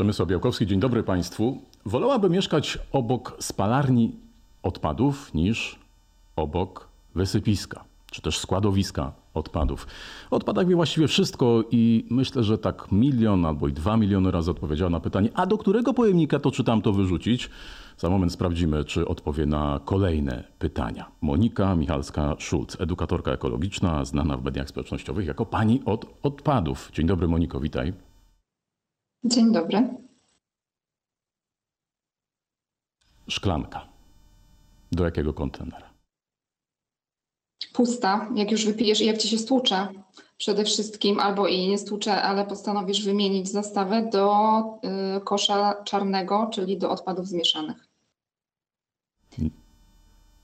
Przemysław Białkowski, dzień dobry Państwu. Wolałabym mieszkać obok spalarni odpadów niż obok wysypiska, czy też składowiska odpadów. O odpadach wie właściwie wszystko i myślę, że tak milion albo i dwa miliony razy odpowiedziała na pytanie, a do którego pojemnika to czy tam to wyrzucić? Za moment sprawdzimy, czy odpowie na kolejne pytania. Monika Michalska-Szulc, edukatorka ekologiczna, znana w mediach społecznościowych jako pani od odpadów. Dzień dobry Moniko, witaj. Dzień dobry. Szklanka. Do jakiego kontenera? Pusta, jak już wypijesz i jak ci się stłucze przede wszystkim, albo i nie stłucze, ale postanowisz wymienić zastawę do y, kosza czarnego, czyli do odpadów zmieszanych.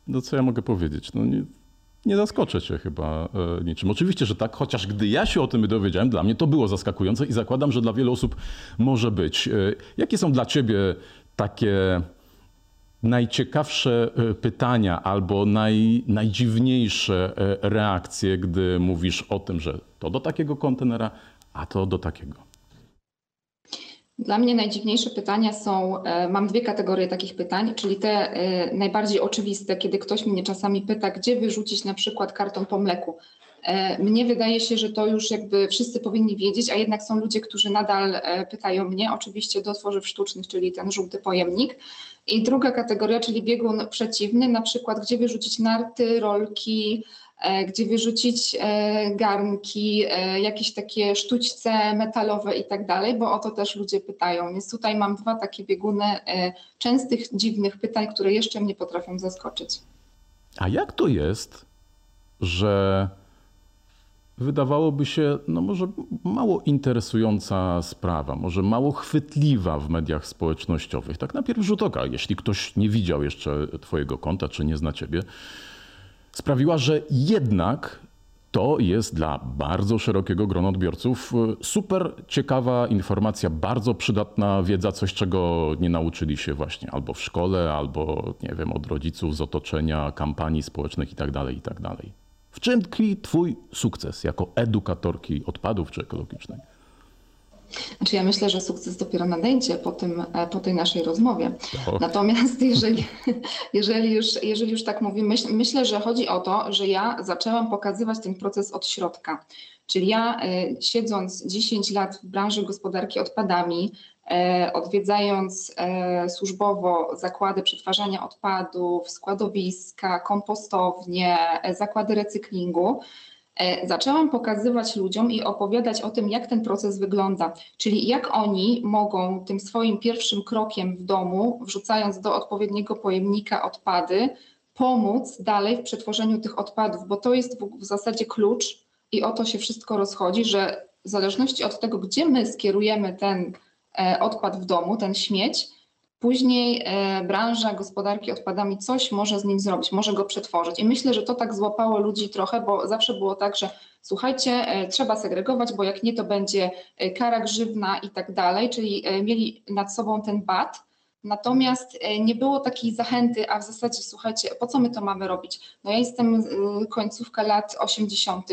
No co ja mogę powiedzieć? No nie, nie zaskoczę cię chyba e, niczym. Oczywiście, że tak, chociaż gdy ja się o tym dowiedziałem, dla mnie to było zaskakujące i zakładam, że dla wielu osób może być. E, jakie są dla ciebie takie najciekawsze e, pytania albo naj, najdziwniejsze reakcje, gdy mówisz o tym, że to do takiego kontenera, a to do takiego? Dla mnie najdziwniejsze pytania są, e, mam dwie kategorie takich pytań, czyli te e, najbardziej oczywiste, kiedy ktoś mnie czasami pyta, gdzie wyrzucić na przykład karton po mleku. E, mnie wydaje się, że to już jakby wszyscy powinni wiedzieć, a jednak są ludzie, którzy nadal pytają mnie, oczywiście do tworzyw sztucznych, czyli ten żółty pojemnik. I druga kategoria, czyli biegun przeciwny, na przykład gdzie wyrzucić narty, rolki, gdzie wyrzucić e, garnki, e, jakieś takie sztućce metalowe i tak dalej, bo o to też ludzie pytają. Więc tutaj mam dwa takie bieguny częstych, dziwnych pytań, które jeszcze mnie potrafią zaskoczyć. A jak to jest, że wydawałoby się, no może mało interesująca sprawa, może mało chwytliwa w mediach społecznościowych. Tak na pierwszy rzut oka, jeśli ktoś nie widział jeszcze Twojego konta, czy nie zna Ciebie, sprawiła, że jednak to jest dla bardzo szerokiego grona odbiorców e, super ciekawa informacja, bardzo przydatna wiedza, coś czego nie nauczyli się właśnie albo w szkole, albo nie wiem, od rodziców z otoczenia, kampanii społecznych itd. Tak itd. Tak w czym tkwi Twój sukces jako edukatorki odpadów czy ekologicznej? Znaczy ja myślę, że sukces dopiero nadejdzie po, tym, e, po tej naszej rozmowie. Natomiast jeżeli, jeżeli, już, jeżeli już tak mówimy, myśl, myślę, że chodzi o to, że ja zaczęłam pokazywać ten proces od środka. Czyli ja y, siedząc 10 lat w branży gospodarki odpadami, y, odwiedzając służbowo zakłady przetwarzania odpadów, składowiska, kompostownie, zakłady recyklingu, E, zaczęłam pokazywać ludziom i opowiadać o tym, jak ten proces wygląda, czyli jak oni mogą tym swoim pierwszym krokiem w domu, wrzucając do odpowiedniego pojemnika odpady, pomóc dalej w przetworzeniu tych odpadów, bo to jest w, w zasadzie klucz i o to się wszystko rozchodzi, że w zależności od tego, gdzie my skierujemy ten e, odpad w domu, ten śmieć, Później e, branża gospodarki odpadami coś może z nim zrobić, może go przetworzyć. I myślę, że to tak złapało ludzi trochę, bo zawsze było tak, że słuchajcie, e, trzeba segregować, bo jak nie, to będzie e, kara grzywna i tak dalej, czyli mieli nad sobą ten bat. Natomiast nie było takiej zachęty, a w zasadzie słuchajcie, po co my to mamy robić? No ja jestem końcówka lat 80.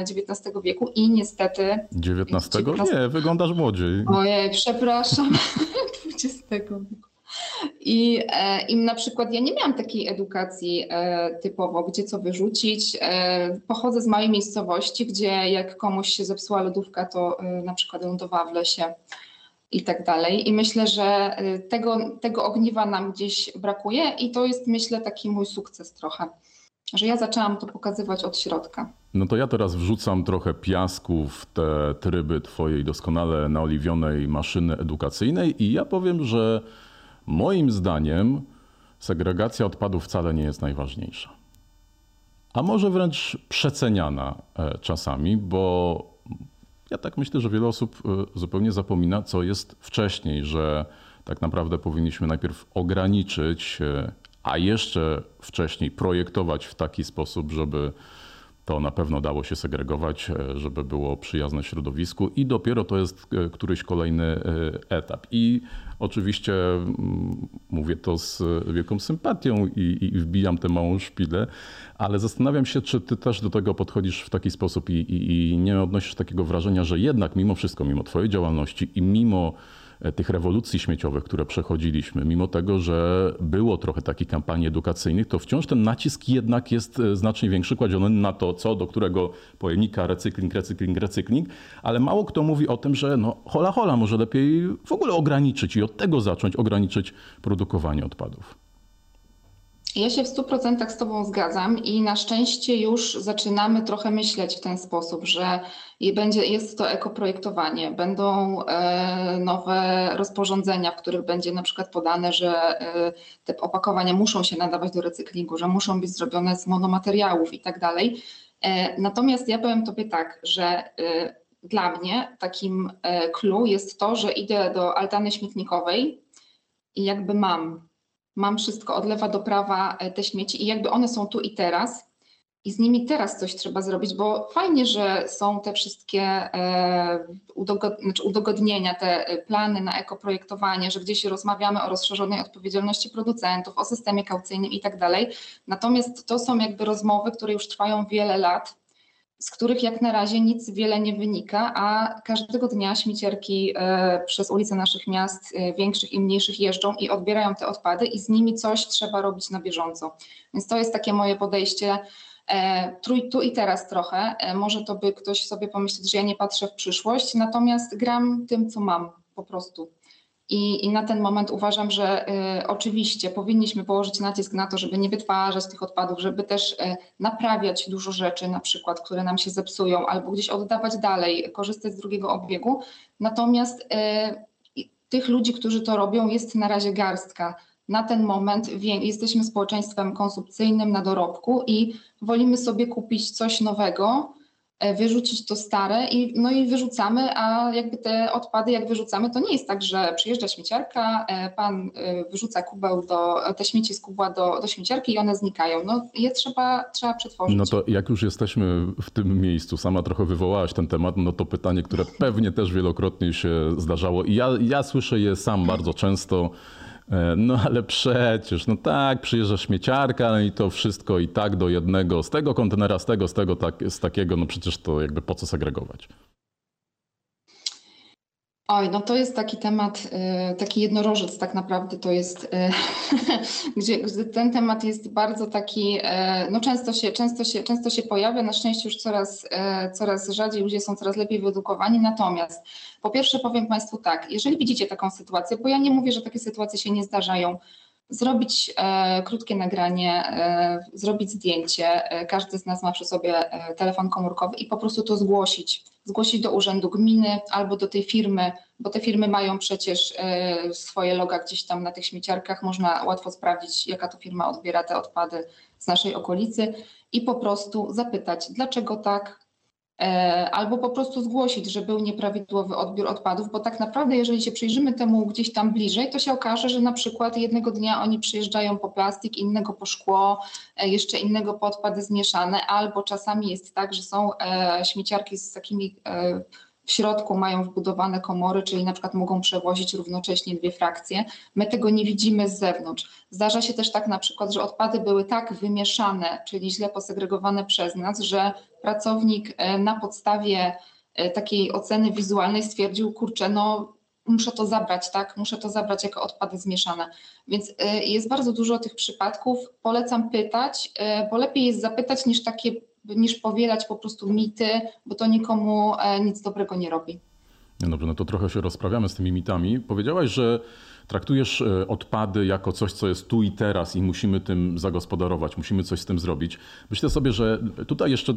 XIX wieku i niestety... XIX? Nie, wyglądasz młodziej. Ojej, przepraszam. XX wieku. I e, im na przykład ja nie miałam takiej edukacji e, typowo, gdzie co wyrzucić. E, pochodzę z małej miejscowości, gdzie jak komuś się zepsuła lodówka, to e, na przykład lądowała w lesie i tak dalej. I myślę, że e, tego, tego ogniwa nam gdzieś brakuje i to jest myślę taki mój sukces trochę że ja zaczęłam to pokazywać od środka. No to ja teraz wrzucam trochę piasku w te tryby twojej doskonale naoliwionej maszyny edukacyjnej i ja powiem, że moim zdaniem segregacja odpadów wcale nie jest najważniejsza. A może wręcz przeceniana e, czasami, bo ja tak myślę, że wiele osób e, zupełnie zapomina, co jest wcześniej, że tak naprawdę powinniśmy najpierw ograniczyć e, a jeszcze wcześniej projektować w taki sposób, żeby to na pewno dało się segregować, e, żeby było przyjazne środowisku i dopiero to jest e, któryś kolejny e, etap. I oczywiście mm, mówię to z wielką sympatią i, i wbijam tę małą szpilę, ale zastanawiam się, czy ty też do tego podchodzisz w taki sposób i, i, i nie odnosisz takiego wrażenia, że jednak mimo wszystko, mimo twojej działalności i mimo tych rewolucji śmieciowych, które przechodziliśmy, mimo tego, że było trochę takich kampanii edukacyjnych, to wciąż ten nacisk jednak jest e, znacznie większy kładziony na to, co do którego pojemnika recykling, recykling, recykling, ale mało kto mówi o tym, że no hola hola, może lepiej w ogóle ograniczyć i od tego zacząć ograniczyć produkowanie odpadów. Ja się w 100% z Tobą zgadzam i na szczęście już zaczynamy trochę myśleć w ten sposób, że będzie, jest to ekoprojektowanie, będą e, nowe rozporządzenia, w których będzie na przykład podane, że e, te opakowania muszą się nadawać do recyklingu, że muszą być zrobione z monomateriałów i tak dalej. E, natomiast ja powiem Tobie tak, że dla mnie takim clue jest to, że idę do altany śmietnikowej i jakby mam mam wszystko od lewa do prawa e, te śmieci i jakby one są tu i teraz i z nimi teraz coś trzeba zrobić, bo fajnie, że są te wszystkie e, znaczy udogodnienia, te e, plany na ekoprojektowanie, że gdzieś rozmawiamy o rozszerzonej odpowiedzialności producentów, o systemie kaucyjnym i tak dalej. Natomiast to są jakby rozmowy, które już trwają wiele lat z których jak na razie nic wiele nie wynika, a każdego dnia śmieciarki e, przez ulice naszych miast, e, większych i mniejszych, jeżdżą i odbierają te odpady i z nimi coś trzeba robić na bieżąco. Więc to jest takie moje podejście. E, tu i teraz trochę. Może to by ktoś sobie pomyśleć, że ja nie patrzę w przyszłość, natomiast gram tym, co mam po prostu. I, I, na ten moment uważam, że y, oczywiście powinniśmy położyć nacisk na to, żeby nie wytwarzać tych odpadów, żeby też y, naprawiać dużo rzeczy, na przykład, które nam się zepsują, albo gdzieś oddawać dalej, korzystać z drugiego obiegu. Natomiast y, tych ludzi, którzy to robią, jest na razie garstka. Na ten moment jesteśmy społeczeństwem konsumpcyjnym na dorobku i wolimy sobie kupić coś nowego, wyrzucić to stare i, no i wyrzucamy, a jakby te odpady jak wyrzucamy, to nie jest tak, że przyjeżdża śmieciarka, e, pan e, wyrzuca kubeł do, te śmieci z kubła do, do śmieciarki i one znikają. No je trzeba, trzeba przetworzyć. No to jak już jesteśmy w tym miejscu, sama trochę wywołałaś ten temat, no to pytanie, które pewnie też wielokrotnie się zdarzało i ja, ja słyszę je sam bardzo często, E, no ale przecież, no tak, przyjeżdża śmieciarka, no i to wszystko i tak do jednego, z tego kontenera, z tego, z tego, tak, z takiego, no przecież to jakby po co segregować? Oj, no to jest taki temat, y, taki jednorożec tak naprawdę to jest, y, gdzie, ten temat jest bardzo taki, y, no często się, często się, często się pojawia, na szczęście już coraz, coraz rzadziej, ludzie są coraz lepiej wyedukowani, natomiast po pierwsze powiem Państwu tak, jeżeli widzicie taką sytuację, bo ja nie mówię, że takie sytuacje się nie zdarzają, zrobić e, krótkie nagranie, e, zrobić zdjęcie. E, każdy z nas ma przy sobie telefon komórkowy i po prostu to zgłosić. Zgłosić do urzędu gminy albo do tej firmy, bo te firmy mają przecież e, swoje loga gdzieś tam na tych śmieciarkach. Można łatwo sprawdzić, jaka to firma odbiera te odpady z naszej okolicy i po prostu zapytać, dlaczego tak, albo po prostu zgłosić, że był nieprawidłowy odbiór odpadów, bo tak naprawdę, jeżeli się przyjrzymy temu gdzieś tam bliżej, to się okaże, że na przykład jednego dnia oni przyjeżdżają po plastik, innego po szkło, e, jeszcze innego po odpady zmieszane, albo czasami jest tak, że są e, śmieciarki z takimi w środku mają wbudowane komory, czyli na przykład mogą przewozić równocześnie dwie frakcje. My tego nie widzimy z zewnątrz. Zdarza się też tak na przykład, że odpady były tak wymieszane, czyli źle posegregowane przez nas, że pracownik e, na podstawie e, takiej oceny wizualnej stwierdził, kurczę, no muszę to zabrać, tak? Muszę to zabrać jako odpady zmieszane. Więc e, jest bardzo dużo tych przypadków. Polecam pytać, bo lepiej jest zapytać niż takie niż powielać po prostu mity, bo to nikomu e, nic dobrego nie robi. No dobrze, no to trochę się rozprawiamy z tymi mitami. Powiedziałaś, że traktujesz e, odpady jako coś, co jest tu i teraz i musimy tym zagospodarować, musimy coś z tym zrobić. Myślę sobie, że tutaj jeszcze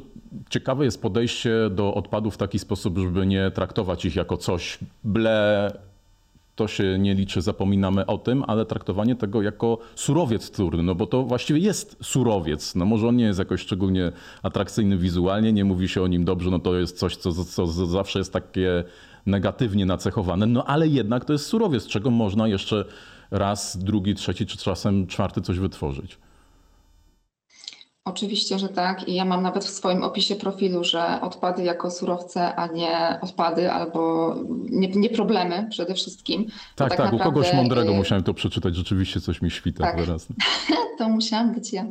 ciekawe jest podejście do odpadów w taki sposób, żeby nie traktować ich jako coś ble, to się nie liczy, zapominamy o tym, ale traktowanie tego jako surowiec wtórny, no bo to właściwie jest surowiec. No może on nie jest jakoś szczególnie atrakcyjny wizualnie, nie mówi się o nim dobrze, no to jest coś, co, co zawsze jest takie negatywnie nacechowane, no ale jednak to jest surowiec, z czego można jeszcze raz, drugi, trzeci czy czasem czwarty coś wytworzyć. Oczywiście, że tak. I ja mam nawet w swoim opisie profilu, że odpady jako surowce, a nie odpady albo nie, nie problemy przede wszystkim. Tak, tak, tak u kogoś mądrego y, musiałem to przeczytać, rzeczywiście coś mi świta tak. teraz. to musiałam być ja.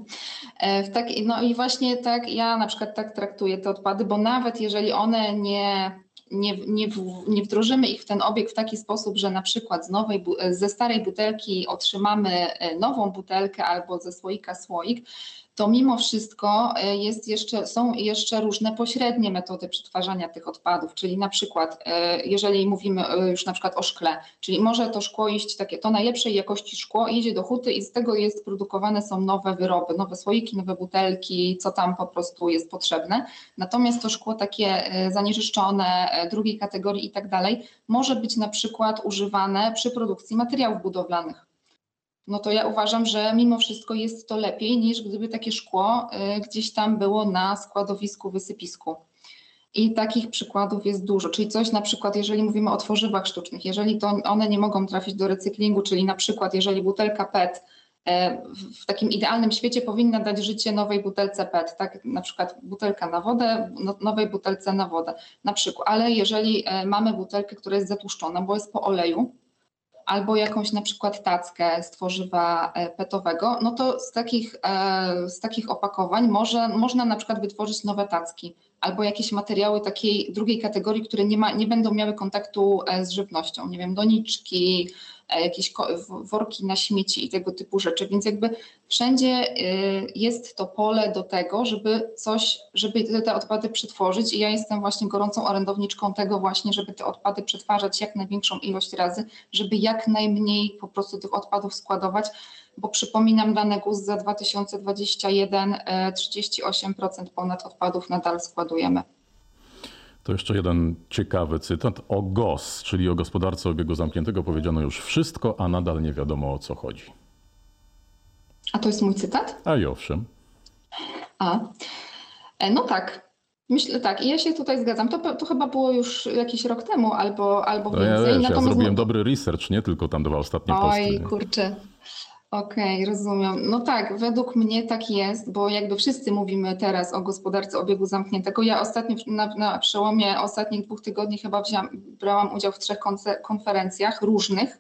E, w tak, no i właśnie tak, ja na przykład tak traktuję te odpady, bo nawet jeżeli one nie nie, nie, nie wdrożymy ich w ten obieg w taki sposób, że na przykład z nowej, ze starej butelki otrzymamy nową butelkę albo ze słoika słoik, to mimo wszystko e, jest jeszcze, są jeszcze różne pośrednie metody przetwarzania tych odpadów, czyli na przykład e, jeżeli mówimy e, już na przykład o szkle, czyli może to szkło iść takie, to najlepszej jakości szkło idzie do huty i z tego jest produkowane są nowe wyroby, nowe słoiki, nowe butelki, co tam po prostu jest potrzebne. Natomiast to szkło takie zanieczyszczone, drugiej kategorii i tak dalej, może być na przykład używane przy produkcji materiałów budowlanych no to ja uważam, że mimo wszystko jest to lepiej niż gdyby takie szkło y, gdzieś tam było na składowisku, wysypisku. I takich przykładów jest dużo, czyli coś na przykład, jeżeli mówimy o tworzywach sztucznych, jeżeli to one nie mogą trafić do recyklingu, czyli na przykład jeżeli butelka PET e, w takim idealnym świecie powinna dać życie nowej butelce PET, tak? Na przykład butelka na wodę, no, nowej butelce na wodę, na przykład, ale jeżeli e, mamy butelkę, która jest zatłuszczona, bo jest po oleju, albo jakąś na przykład tackę z tworzywa e, petowego, no to z takich, e, z takich opakowań może, można na przykład wytworzyć nowe tacki albo jakieś materiały takiej drugiej kategorii, które nie, ma, nie będą miały kontaktu e, z żywnością, nie wiem, doniczki, jakieś worki na śmieci i tego typu rzeczy. Więc jakby wszędzie y, jest to pole do tego, żeby coś, żeby te odpady przetworzyć i ja jestem właśnie gorącą orędowniczką tego właśnie, żeby te odpady przetwarzać jak największą ilość razy, żeby jak najmniej po prostu tych odpadów składować, bo przypominam dane GUS za 2021 38% e, ponad odpadów nadal składujemy. To jeszcze jeden ciekawy cytat. O GOS, czyli o gospodarce obiegu zamkniętego, powiedziano już wszystko, a nadal nie wiadomo o co chodzi. A to jest mój cytat? A i owszem. A, e, no tak. Myślę tak, i ja się tutaj zgadzam. To, to chyba było już jakiś rok temu albo, albo no więcej. Ja, wiesz, ja zrobiłem dobry research, nie tylko tam dwa ostatnie Oj, posty. Oj, kurczę. Okej, okay, rozumiem. No tak, według mnie tak jest, bo jakby wszyscy mówimy teraz o gospodarce obiegu zamkniętego. Ja ostatnio na, na przełomie ostatnich dwóch tygodni chyba brałam udział w trzech konferencjach różnych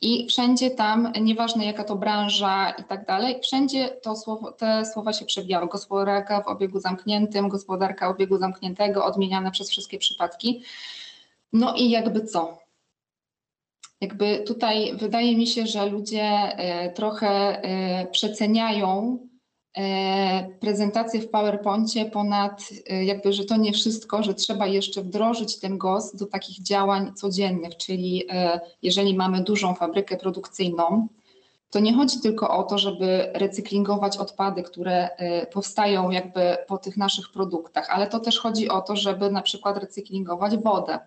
i wszędzie tam, nieważne jaka to branża i tak dalej, wszędzie to słowo, te słowa się przewijały. Gospodarka w obiegu zamkniętym, gospodarka obiegu zamkniętego, odmieniane przez wszystkie przypadki. No i jakby co? Jakby tutaj wydaje mi się, że ludzie e, trochę e, przeceniają e, prezentację w PowerPoincie ponad jakby, że to nie wszystko, że trzeba jeszcze wdrożyć ten GOS do takich działań codziennych, czyli jeżeli mamy dużą fabrykę produkcyjną, to nie chodzi tylko o to, żeby recyklingować odpady, które powstają jakby po tych naszych produktach, ale to też chodzi o to, żeby na przykład recyklingować wodę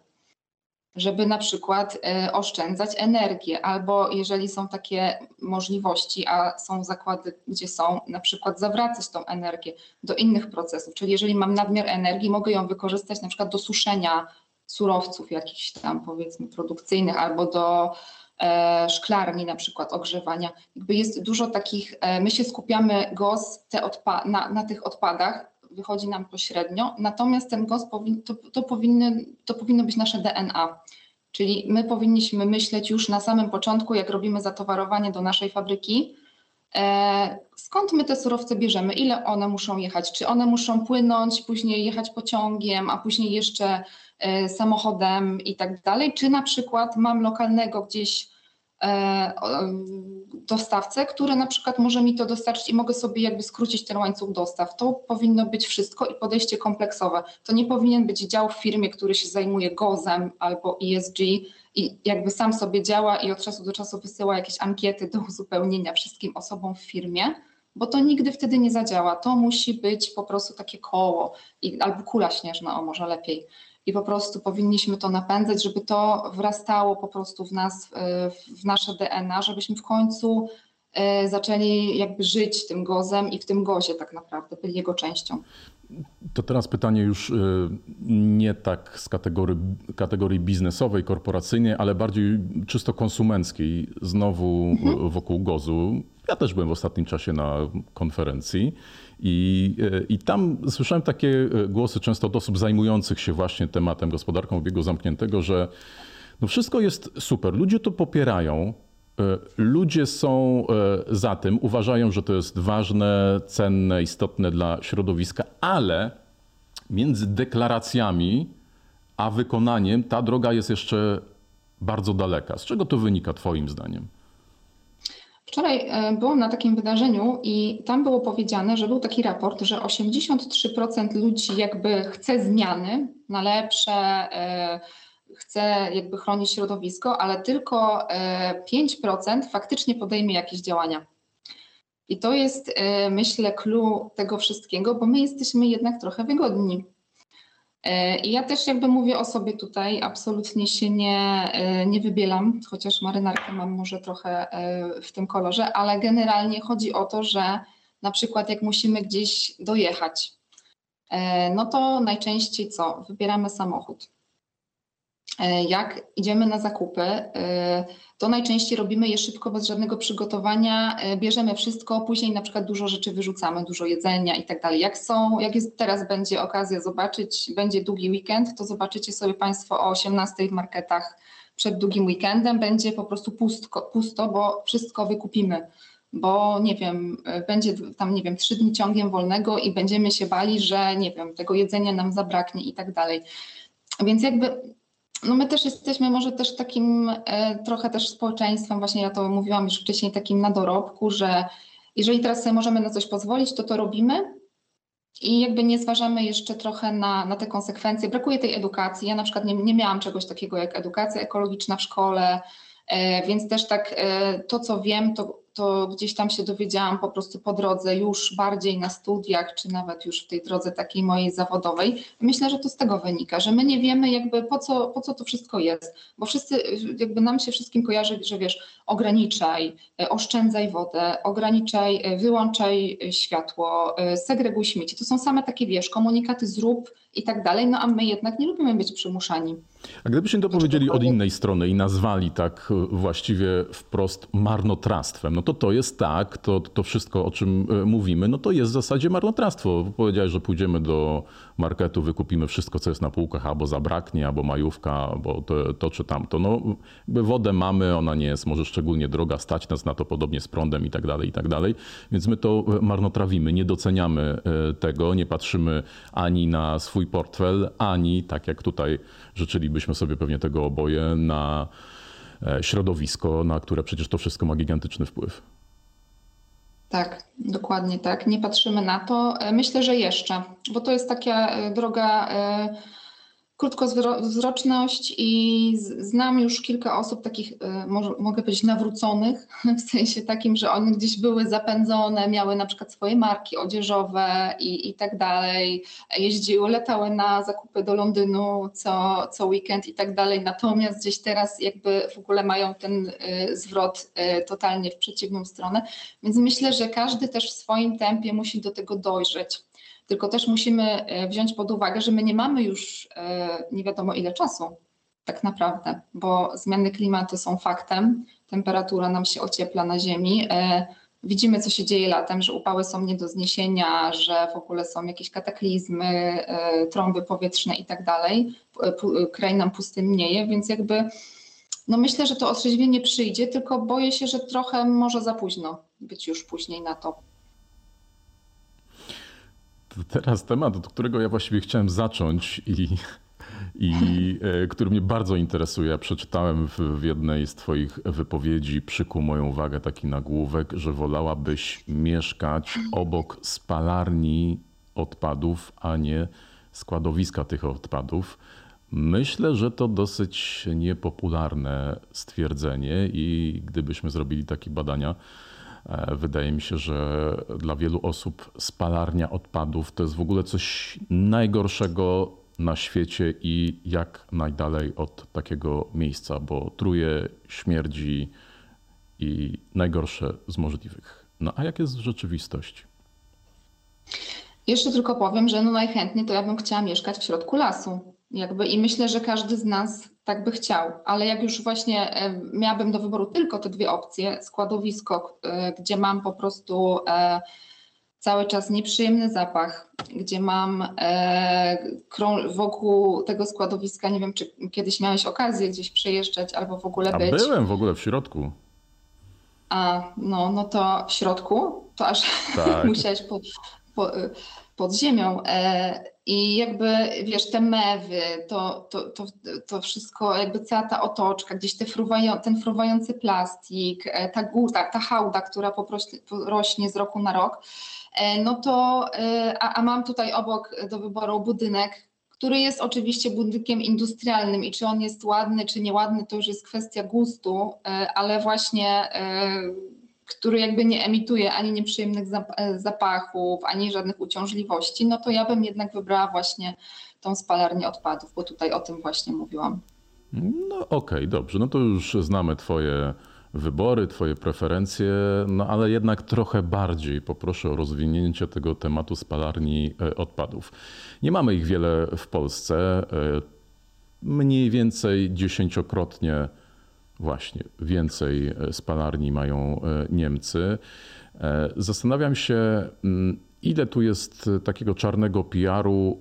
żeby na przykład e, oszczędzać energię, albo jeżeli są takie możliwości, a są zakłady, gdzie są, na przykład zawracać tą energię do innych procesów, czyli jeżeli mam nadmiar energii, mogę ją wykorzystać na przykład do suszenia surowców jakichś tam powiedzmy produkcyjnych albo do e, szklarni na przykład ogrzewania. Jakby jest dużo takich, e, my się skupiamy GOS te na, na tych odpadach, wychodzi nam pośrednio, natomiast ten powin, to, to, powinny, to powinno być nasze DNA. Czyli my powinniśmy myśleć już na samym początku, jak robimy zatowarowanie do naszej fabryki, e, skąd my te surowce bierzemy, ile one muszą jechać, czy one muszą płynąć, później jechać pociągiem, a później jeszcze e, samochodem i tak dalej, czy na przykład mam lokalnego gdzieś dostawcę, który na przykład może mi to dostarczyć i mogę sobie jakby skrócić ten łańcuch dostaw. To powinno być wszystko i podejście kompleksowe. To nie powinien być dział w firmie, który się zajmuje GOZ-em albo ESG i jakby sam sobie działa i od czasu do czasu wysyła jakieś ankiety do uzupełnienia wszystkim osobom w firmie, bo to nigdy wtedy nie zadziała. To musi być po prostu takie koło i, albo kula śnieżna, o może lepiej i po prostu powinniśmy to napędzać, żeby to wrastało po prostu w nas, w nasze DNA, żebyśmy w końcu e, zaczęli jakby żyć tym gozem i w tym gozie tak naprawdę, byli jego częścią. To teraz pytanie już e, nie tak z kategorii, kategorii biznesowej, korporacyjnej, ale bardziej czysto konsumenckiej, znowu mhm. wokół gozu. Ja też byłem w ostatnim czasie na konferencji i, e, I tam słyszałem takie e, głosy często od osób zajmujących się właśnie tematem gospodarką obiegu zamkniętego, że no wszystko jest super, ludzie to popierają, e, ludzie są za tym, uważają, że to jest ważne, cenne, istotne dla środowiska, ale między deklaracjami a wykonaniem ta droga jest jeszcze bardzo daleka. Z czego to wynika Twoim zdaniem? Wczoraj e, byłam na takim wydarzeniu i tam było powiedziane, że był taki raport, że 83% ludzi jakby chce zmiany na lepsze, e, chce jakby chronić środowisko, ale tylko 5% e, faktycznie podejmie jakieś działania. I to jest, myślę, clue tego wszystkiego, bo my jesteśmy jednak trochę wygodni. E, I ja też jakby mówię o sobie tutaj, absolutnie się nie, e, nie wybielam, chociaż marynarkę mam może trochę e, w tym kolorze, ale generalnie chodzi o to, że na przykład jak musimy gdzieś dojechać, no to najczęściej co? Wybieramy samochód. Jak idziemy na zakupy, to najczęściej robimy je szybko, bez żadnego przygotowania, e, bierzemy wszystko, później na przykład dużo rzeczy wyrzucamy, dużo jedzenia i tak dalej. Jak są, jak jest teraz będzie okazja zobaczyć, będzie długi weekend, to zobaczycie sobie Państwo o 18 w marketach przed długim weekendem, będzie po prostu pustko, pusto, bo wszystko wykupimy bo nie wiem, e, będzie tam, nie wiem, trzy dni ciągiem wolnego i będziemy się bali, że nie wiem, tego jedzenia nam zabraknie i tak dalej. Więc jakby no my też jesteśmy może też takim e, trochę też społeczeństwem, właśnie ja to mówiłam już wcześniej, takim na dorobku, że jeżeli teraz sobie możemy na coś pozwolić, to to robimy i jakby nie zważamy jeszcze trochę na, na te konsekwencje. Brakuje tej edukacji. Ja na przykład nie, nie miałam czegoś takiego jak edukacja ekologiczna w szkole, e, więc też tak e, to, co wiem, to to gdzieś tam się dowiedziałam po prostu po drodze, już bardziej na studiach, czy nawet już w tej drodze takiej mojej zawodowej. Myślę, że to z tego wynika, że my nie wiemy jakby po co, po co to wszystko jest, bo wszyscy, jakby nam się wszystkim kojarzy, że wiesz, ograniczaj, oszczędzaj wodę, ograniczaj, wyłączaj światło, segreguj śmieci. To są same takie, wiesz, komunikaty zrób, i tak dalej, no a my jednak nie lubimy być przymuszani. A gdybyśmy to powiedzieli od innej strony i nazwali tak e, właściwie wprost marnotrawstwem, no to to jest tak, to, to wszystko o czym e, mówimy, no to jest w zasadzie marnotrawstwo. Powiedziałeś, że pójdziemy do marketu, wykupimy wszystko, co jest na półkach, albo zabraknie, albo majówka, albo to, to czy tamto. No wodę mamy, ona nie jest może szczególnie droga, stać nas na to podobnie z prądem i tak dalej, i tak dalej. Więc my to e, marnotrawimy, nie doceniamy tego, nie patrzymy ani na swój portfel, ani tak jak tutaj życzylibyśmy sobie pewnie tego oboje na e, środowisko, na które przecież to wszystko ma gigantyczny wpływ. Tak, dokładnie tak. Nie patrzymy na to. E, myślę, że jeszcze, bo to jest taka e, droga krótkowzroczność i znam już kilka osób takich, może, mogę powiedzieć, nawróconych, w sensie takim, że one gdzieś były zapędzone, miały na przykład swoje marki odzieżowe i, i tak dalej, jeździły, latały na zakupy do Londynu co, co weekend i tak dalej, natomiast gdzieś teraz jakby w ogóle mają ten e, zwrot e, totalnie w przeciwną stronę, więc myślę, że każdy też w swoim tempie musi do tego dojrzeć. Tylko też musimy e, wziąć pod uwagę, że my nie mamy już e, nie wiadomo ile czasu tak naprawdę, bo zmiany klimatu są faktem, temperatura nam się ociepla na Ziemi. E, widzimy, co się dzieje latem, że upały są nie do zniesienia, że w ogóle są jakieś kataklizmy, trąby powietrzne i tak dalej. Kraj nam pustynnieje, więc jakby no myślę, że to otrzeźwienie przyjdzie, tylko boję się, że trochę może za późno być już później na to. Teraz temat, od którego ja właściwie chciałem zacząć i, i e, który mnie bardzo interesuje. Przeczytałem w, w jednej z Twoich wypowiedzi, przykuł moją uwagę taki nagłówek, że wolałabyś mieszkać obok spalarni odpadów, a nie składowiska tych odpadów. Myślę, że to dosyć niepopularne stwierdzenie i gdybyśmy zrobili takie badania, wydaje mi się, że dla wielu osób spalarnia odpadów to jest w ogóle coś najgorszego na świecie i jak najdalej od takiego miejsca, bo truje, śmierdzi i najgorsze z możliwych. No a jak jest w rzeczywistości? Jeszcze tylko powiem, że no najchętniej to ja bym chciała mieszkać w środku lasu. Jakby I myślę, że każdy z nas tak by chciał, ale jak już właśnie e, miałabym do wyboru tylko te dwie opcje, składowisko, e, gdzie mam po prostu e, cały czas nieprzyjemny zapach, gdzie mam wokół tego składowiska, nie wiem, czy kiedyś miałeś okazję gdzieś przejeżdżać albo w ogóle A być. byłem w ogóle w środku. A, no, no to w środku, to aż tak. musiałeś po, po, pod ziemią. E, I jakby, wiesz, te mewy, to, to, to, to wszystko, jakby cała ta otoczka, gdzieś te fruwają, ten fruwający plastik, e, ta góra, ta hałda, która po prostu rośnie z roku na rok, e, no to, a, a mam tutaj obok do wyboru budynek, który jest oczywiście budynkiem industrialnym i czy on jest ładny, czy nieładny, to już jest kwestia gustu, ale właśnie który jakby nie emituje ani nieprzyjemnych e, zapachów, ani żadnych uciążliwości, no to ja bym jednak wybrała właśnie tą spalarnię odpadów, bo tutaj o tym właśnie mówiłam. No okej, okay, dobrze, no to już znamy Twoje wybory, Twoje preferencje, no ale jednak trochę bardziej poproszę o rozwinięcie tego tematu spalarni e, odpadów. Nie mamy ich wiele w Polsce, e, mniej więcej dziesięciokrotnie Właśnie, więcej e, spalarni mają e, Niemcy. E, zastanawiam się, mm, ile tu jest takiego czarnego PR-u,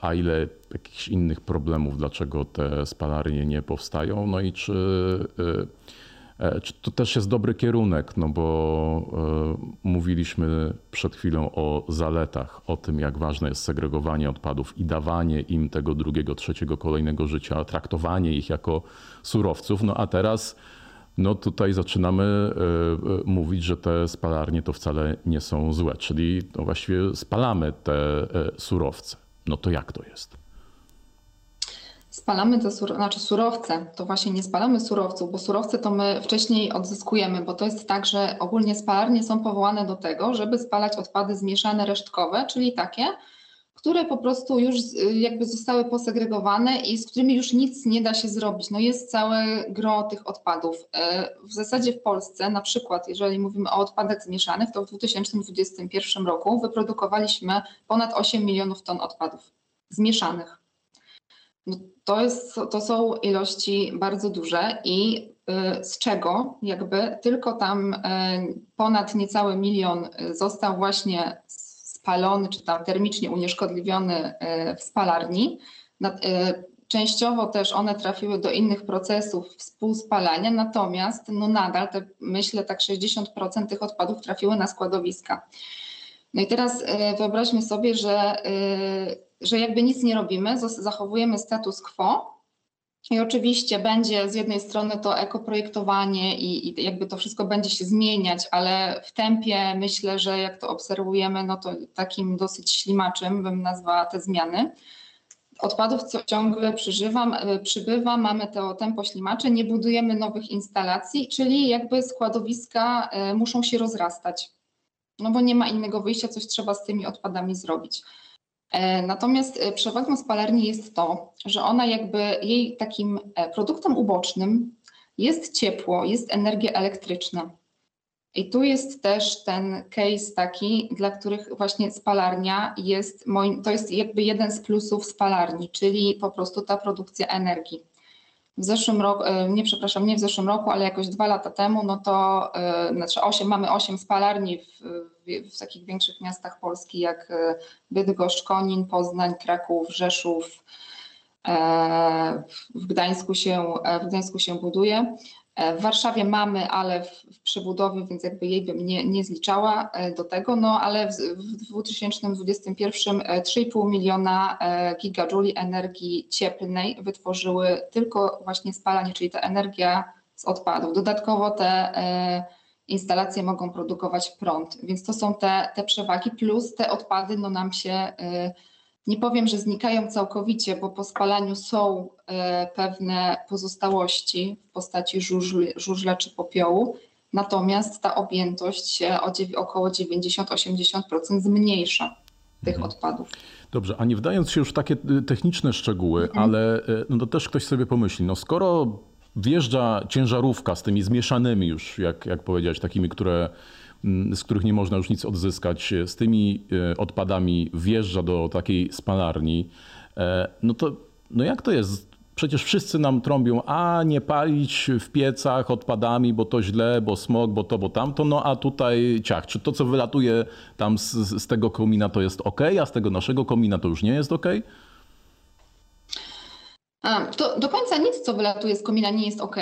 a ile jakichś innych problemów, dlaczego te spalarnie nie powstają. No i czy czy to też jest dobry kierunek, no bo e, mówiliśmy przed chwilą o zaletach, o tym, jak ważne jest segregowanie odpadów i dawanie im tego drugiego, trzeciego, kolejnego życia, traktowanie ich jako surowców. No a teraz no tutaj zaczynamy e, mówić, że te spalarnie to wcale nie są złe, czyli no właściwie spalamy te surowce. No to jak to jest? Spalamy te sur znaczy surowce, to właśnie nie spalamy surowców, bo surowce to my wcześniej odzyskujemy, bo to jest tak, że ogólnie spalarnie są powołane do tego, żeby spalać odpady zmieszane resztkowe, czyli takie, które po prostu już jakby zostały posegregowane i z którymi już nic nie da się zrobić. No jest całe gro tych odpadów. E, w zasadzie w Polsce, na przykład, jeżeli mówimy o odpadach zmieszanych, to w 2021 roku wyprodukowaliśmy ponad 8 milionów ton odpadów zmieszanych. No to, jest, to są ilości bardzo duże i y, z czego jakby tylko tam y, ponad niecały milion został właśnie spalony czy tam termicznie unieszkodliwiony y, w spalarni. Częściowo też one trafiły do innych procesów współspalania, natomiast no nadal te, myślę tak 60% tych odpadów trafiły na składowiska. No i teraz wyobraźmy sobie, że że jakby nic nie robimy, zachowujemy status quo. I oczywiście będzie z jednej strony to ekoprojektowanie i, i jakby to wszystko będzie się zmieniać, ale w tempie myślę, że jak to obserwujemy, no to takim dosyć ślimaczym bym nazwała te zmiany. Odpadów ciągle przyżywa, e, przybywa, mamy to tempo ślimacze, nie budujemy nowych instalacji, czyli jakby składowiska e, muszą się rozrastać. No bo nie ma innego wyjścia, coś trzeba z tymi odpadami zrobić. E, natomiast e, przewagą spalarni jest to, że ona jakby jej takim e, produktem ubocznym jest ciepło, jest energia elektryczna. I tu jest też ten case taki, dla których właśnie spalarnia jest, moim, to jest jakby jeden z plusów spalarni, czyli po prostu ta produkcja energii w zeszłym roku, e, nie przepraszam, nie w zeszłym roku, ale jakoś dwa lata temu, no to e, znaczy 8, mamy osiem spalarni w, w, w, takich większych miastach Polski jak e, Bydgoszcz, Konin, Poznań, Kraków, Rzeszów. W Gdańsku się, w Gdańsku się buduje. E, w Warszawie mamy, ale w, w przebudowie, więc jakby jej bym nie, nie zliczała e, do tego, no ale w, w 2021 3,5 e, miliona gigajouli energii cieplnej wytworzyły tylko właśnie spalanie, czyli ta energia z odpadów. Dodatkowo te instalacje mogą produkować prąd, więc to są te, te przewagi, plus te odpady no nam się nie powiem, że znikają całkowicie, bo po spalaniu są e, pewne pozostałości w postaci żużli, żużla czy popiołu, natomiast ta objętość się o około 90-80% zmniejsza tych mhm. odpadów. Dobrze, a nie wdając się już w takie y, techniczne szczegóły, mhm. ale y, no to też ktoś sobie pomyśli, no skoro wjeżdża ciężarówka z tymi zmieszanymi już, jak, jak powiedziałeś, takimi, które z których nie można już nic odzyskać, z tymi e, odpadami wjeżdża do takiej spalarni, e, no to no jak to jest? Przecież wszyscy nam trąbią, a nie palić w piecach odpadami, bo to źle, bo smog, bo to, bo tamto, no a tutaj ciach. Czy to, co wylatuje tam z, z tego komina, to jest ok, a z tego naszego komina to już nie jest ok? A, to do końca nic, co wylatuje z komina, nie jest ok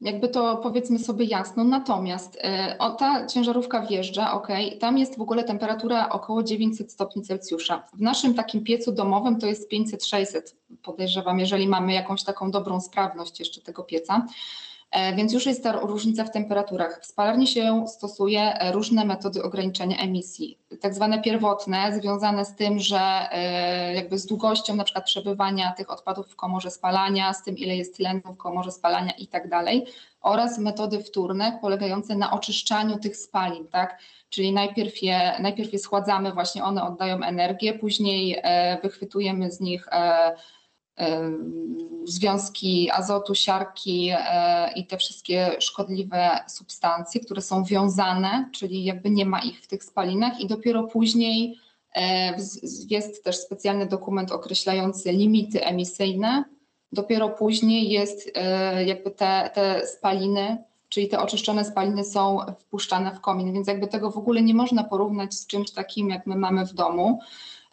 Jakby to powiedzmy sobie jasno. Natomiast e, o, ta ciężarówka wjeżdża, ok, tam jest w ogóle temperatura około 900 stopni Celsjusza. W naszym takim piecu domowym to jest 500-600, podejrzewam, jeżeli mamy jakąś taką dobrą sprawność jeszcze tego pieca. E, Więc już jest ta różnica w temperaturach. W spalarni się stosuje e, różne metody ograniczenia emisji, tak zwane pierwotne, związane z tym, że e, jakby z długością na przykład przebywania tych odpadów w komorze spalania, z tym ile jest tlenu w komorze spalania i tak dalej, oraz metody wtórne polegające na oczyszczaniu tych spalin, tak? Czyli najpierw je, najpierw je schładzamy, właśnie one oddają energię, później wychwytujemy z nich związki azotu, siarki e, i te wszystkie szkodliwe substancje, które są wiązane, czyli jakby nie ma ich w tych spalinach i dopiero później e, jest też specjalny dokument określający limity emisyjne. Dopiero później jest e, jakby te, te spaliny, czyli te oczyszczone spaliny są wpuszczane w komin, więc jakby tego w ogóle nie można porównać z czymś takim, jak my mamy w domu.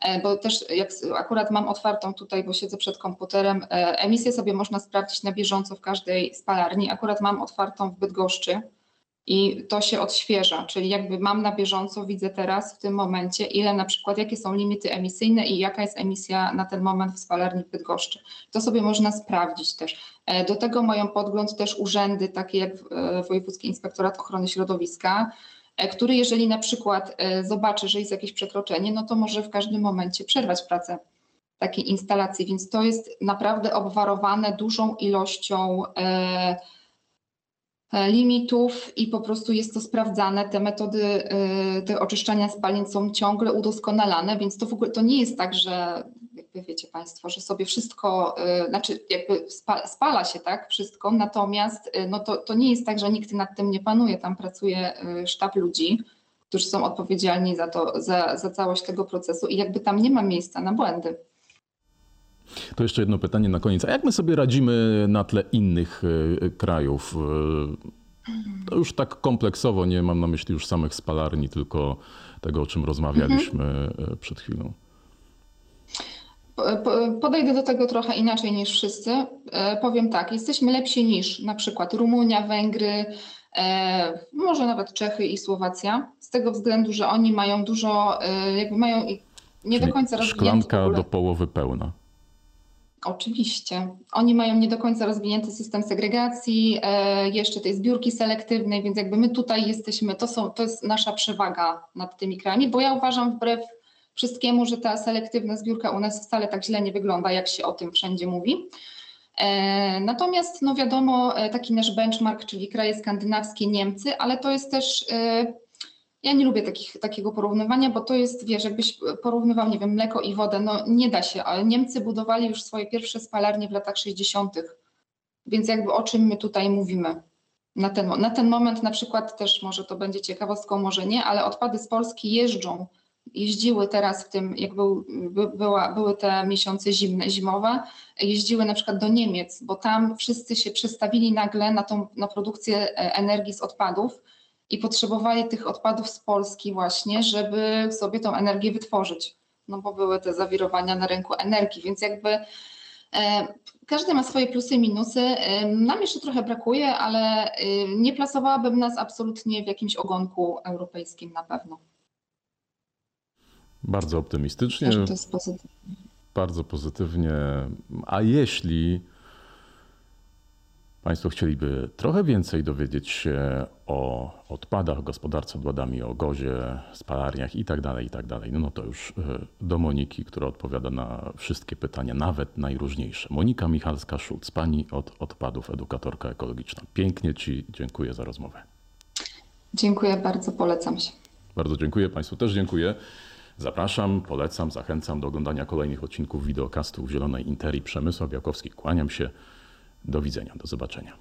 E, bo też jak akurat mam otwartą tutaj, bo siedzę przed komputerem, e, emisję sobie można sprawdzić na bieżąco w każdej spalarni. Akurat mam otwartą w Bydgoszczy i to się odświeża, czyli jakby mam na bieżąco, widzę teraz w tym momencie, ile na przykład, jakie są limity emisyjne i jaka jest emisja na ten moment w spalarni w Bydgoszczy. To sobie można sprawdzić też. E, Do tego mają podgląd też urzędy, takie jak Wojewódzki Inspektorat Ochrony Środowiska, który jeżeli na przykład e, zobaczy, że jest jakieś przekroczenie, no to może w każdym momencie przerwać pracę takiej instalacji, więc to jest naprawdę obwarowane dużą ilością e, e, limitów i po prostu jest to sprawdzane. Te metody e, te oczyszczania spalin są ciągle udoskonalane, więc to w ogóle to nie jest tak, że jakby wiecie Państwo, że sobie wszystko, e, znaczy jakby spa, spala się tak wszystko, natomiast e, no to, to nie jest tak, że nikt nad tym nie panuje. Tam pracuje e, sztab ludzi, którzy są odpowiedzialni za to, za, za całość tego procesu i jakby tam nie ma miejsca na błędy. To jeszcze jedno pytanie na koniec. A jak my sobie radzimy na tle innych krajów? To już tak kompleksowo, nie mam na myśli już samych spalarni, tylko tego, o czym rozmawialiśmy e, przed chwilą. Po- po- Podejdę do tego trochę inaczej niż wszyscy. E, Powiem tak, jesteśmy lepsi niż na przykład Rumunia, Węgry, e, może nawet Czechy i Słowacja, z tego względu, że oni mają dużo, e, jakby mają nie do Czyli końca rozwinięty Szklanka do połowy pełna. Oczywiście. Oni mają nie do końca rozwinięty system segregacji, jeszcze tej zbiórki selektywnej, więc jakby my tutaj jesteśmy, to, są, to jest nasza przewaga nad tymi krajami, bo ja uważam wbrew wszystkiemu, że ta selektywna zbiórka u nas wcale tak źle nie wygląda, jak się o tym wszędzie mówi. E, Natomiast, no wiadomo, e, taki nasz benchmark, czyli kraje skandynawskie, Niemcy, ale to jest też, e, ja nie lubię takich, takiego porównywania, bo to jest, wiesz, jakbyś porównywał, nie wiem, mleko i wodę, no nie da się, ale Niemcy budowali już swoje pierwsze spalarnie w latach 60., więc jakby o czym my tutaj mówimy? Na ten, na ten moment na przykład też może to będzie ciekawostką, może nie, ale odpady z Polski jeżdżą, jeździły teraz w tym, jak był, by, była, były te miesiące zimne, zimowe, jeździły na przykład do Niemiec, bo tam wszyscy się przestawili nagle na tą na produkcję e, energii z odpadów i potrzebowali tych odpadów z Polski właśnie, żeby sobie tą energię wytworzyć. No bo były te zawirowania na rynku energii, więc jakby e, każdy ma swoje plusy i minusy. E, Nam jeszcze trochę brakuje, ale nie plasowałabym nas absolutnie w jakimś ogonku europejskim na pewno. Bardzo optymistycznie, że to jest pozytywne. bardzo pozytywnie. A jeśli Państwo chcieliby trochę więcej dowiedzieć się o odpadach, gospodarce odpadami, o gozie, spalarniach i tak dalej, i tak dalej, no to już e, do Moniki, która odpowiada na wszystkie pytania, nawet najróżniejsze. Monika Michalska-Szulc, pani od odpadów, edukatorka ekologiczna. Pięknie Ci dziękuję za rozmowę. Dziękuję bardzo, polecam się. Bardzo dziękuję, Państwu też dziękuję. Zapraszam, polecam, zachęcam do oglądania kolejnych odcinków wideokastów Zielonej Interii. Przemysław Białkowski, kłaniam się. Do widzenia, do zobaczenia.